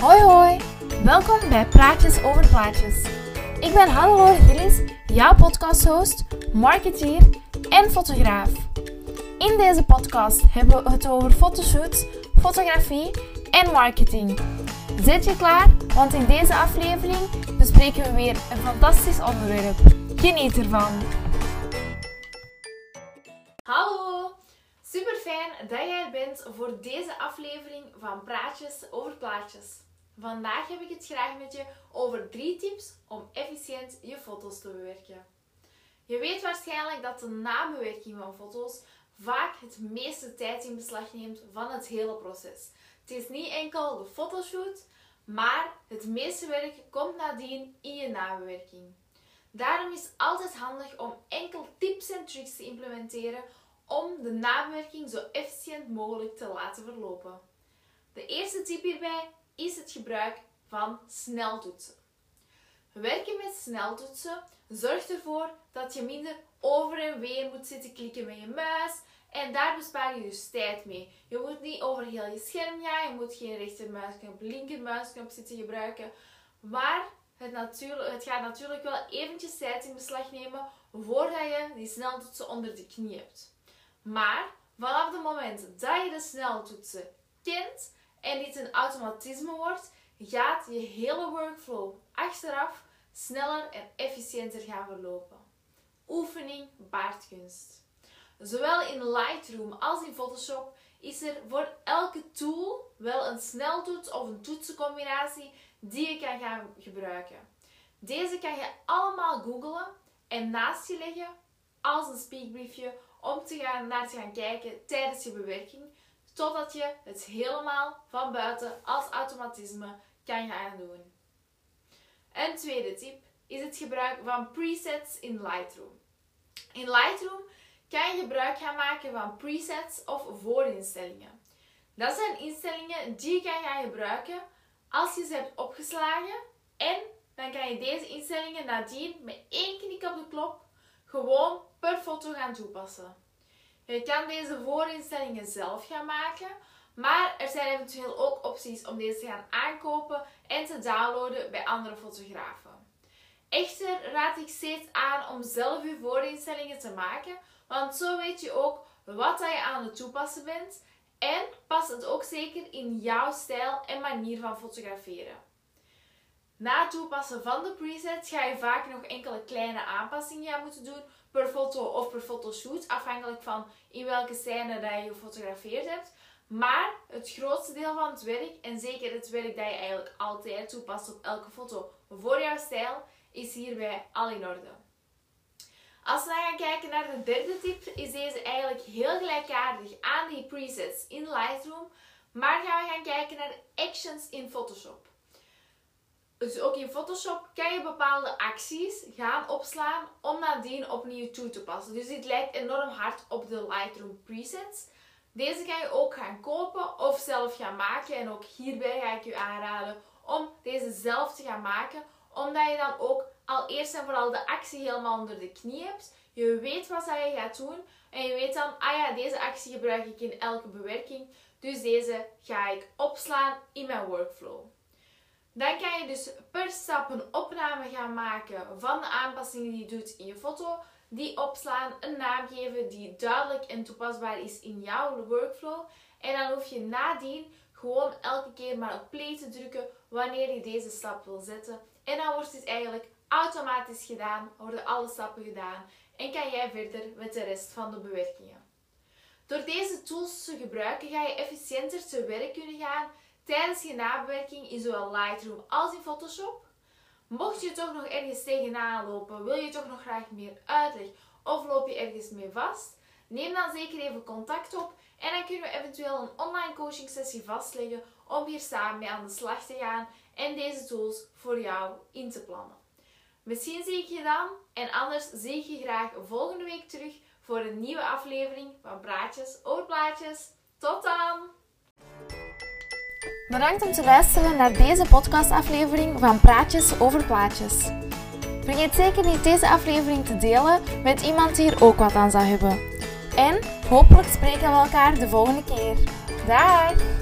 Hoi hoi, welkom bij Praatjes over Plaatjes. Ik ben Hannelore Gillis, jouw podcasthost, marketeer en fotograaf. In deze podcast hebben we het over fotoshoots, fotografie en marketing. Zit je klaar? Want in deze aflevering bespreken we weer een fantastisch onderwerp. Geniet ervan! Hallo! Super fijn dat jij er bent voor deze aflevering van Praatjes over Plaatjes. Vandaag heb ik het graag met je over drie tips om efficiënt je foto's te bewerken. Je weet waarschijnlijk dat de nabewerking van foto's vaak het meeste tijd in beslag neemt van het hele proces. Het is niet enkel de fotoshoot, maar het meeste werk komt nadien in je nabewerking. Daarom is het altijd handig om enkel tips en tricks te implementeren om de nabewerking zo efficiënt mogelijk te laten verlopen. De eerste tip hierbij is het gebruik van sneltoetsen. Werken met sneltoetsen zorgt ervoor dat je minder over en weer moet zitten klikken met je muis en daar bespaar je dus tijd mee. Je moet niet over heel je scherm gaan, je moet geen rechtermuisknop, linkermuisknop zitten gebruiken, maar het, het gaat natuurlijk wel eventjes tijd in beslag nemen voordat je die sneltoetsen onder de knie hebt. Maar vanaf het moment dat je de sneltoetsen kent en dit een automatisme wordt, gaat je hele workflow achteraf sneller en efficiënter gaan verlopen. Oefening baart kunst. Zowel in Lightroom als in Photoshop is er voor elke tool wel een sneltoets of een toetsencombinatie die je kan gaan gebruiken. Deze kan je allemaal googlen en naast je leggen als een speakbriefje om te gaan, naar te gaan kijken tijdens je bewerking, totdat je het helemaal van buiten als automatisme kan gaan doen. Een tweede tip is het gebruik van presets in Lightroom. In Lightroom kan je gebruik gaan maken van presets of voorinstellingen. Dat zijn instellingen die je kan gaan gebruiken als je ze hebt opgeslagen en dan kan je deze instellingen nadien met één klik op de knop gewoon per foto gaan toepassen. Je kan deze voorinstellingen zelf gaan maken, maar er zijn eventueel ook opties om deze te gaan aankopen en te downloaden bij andere fotografen. Echter raad ik steeds aan om zelf je voorinstellingen te maken, want zo weet je ook wat je aan het toepassen bent en past het ook zeker in jouw stijl en manier van fotograferen. Na het toepassen van de presets ga je vaak nog enkele kleine aanpassingen gaan moeten doen per foto of per fotoshoot, afhankelijk van in welke scène dat je gefotografeerd hebt. Maar het grootste deel van het werk, en zeker het werk dat je eigenlijk altijd toepast op elke foto voor jouw stijl, is hierbij al in orde. Als we dan gaan kijken naar de derde tip, is deze eigenlijk heel gelijkaardig aan die presets in Lightroom. Maar gaan we gaan kijken naar actions in Photoshop. Dus ook in Photoshop kan je bepaalde acties gaan opslaan om nadien opnieuw toe te passen. Dus dit lijkt enorm hard op de Lightroom presets. Deze kan je ook gaan kopen of zelf gaan maken. En ook hierbij ga ik je aanraden om deze zelf te gaan maken. Omdat je dan ook al eerst en vooral de actie helemaal onder de knie hebt. Je weet wat je gaat doen. En je weet dan, ah ja, deze actie gebruik ik in elke bewerking. Dus deze ga ik opslaan in mijn workflow. Dan kan dus per stap een opname gaan maken van de aanpassingen die je doet in je foto. Die opslaan, een naam geven die duidelijk en toepasbaar is in jouw workflow. En dan hoef je nadien gewoon elke keer maar op play te drukken wanneer je deze stap wil zetten. En dan wordt dit eigenlijk automatisch gedaan, worden alle stappen gedaan en kan jij verder met de rest van de bewerkingen. Door deze tools te gebruiken ga je efficiënter te werk kunnen gaan tijdens je nabewerking in zowel Lightroom als in Photoshop. Mocht je toch nog ergens tegenaan lopen, wil je toch nog graag meer uitleg of loop je ergens mee vast, neem dan zeker even contact op en dan kunnen we eventueel een online coaching sessie vastleggen om hier samen mee aan de slag te gaan en deze tools voor jou in te plannen. Misschien zie ik je dan en anders zie ik je graag volgende week terug voor een nieuwe aflevering van Praatjes over Plaatjes. Tot dan! Bedankt om te luisteren naar deze podcastaflevering van Praatjes over Plaatjes. Vergeet zeker niet deze aflevering te delen met iemand die hier ook wat aan zou hebben. En hopelijk spreken we elkaar de volgende keer. Dag!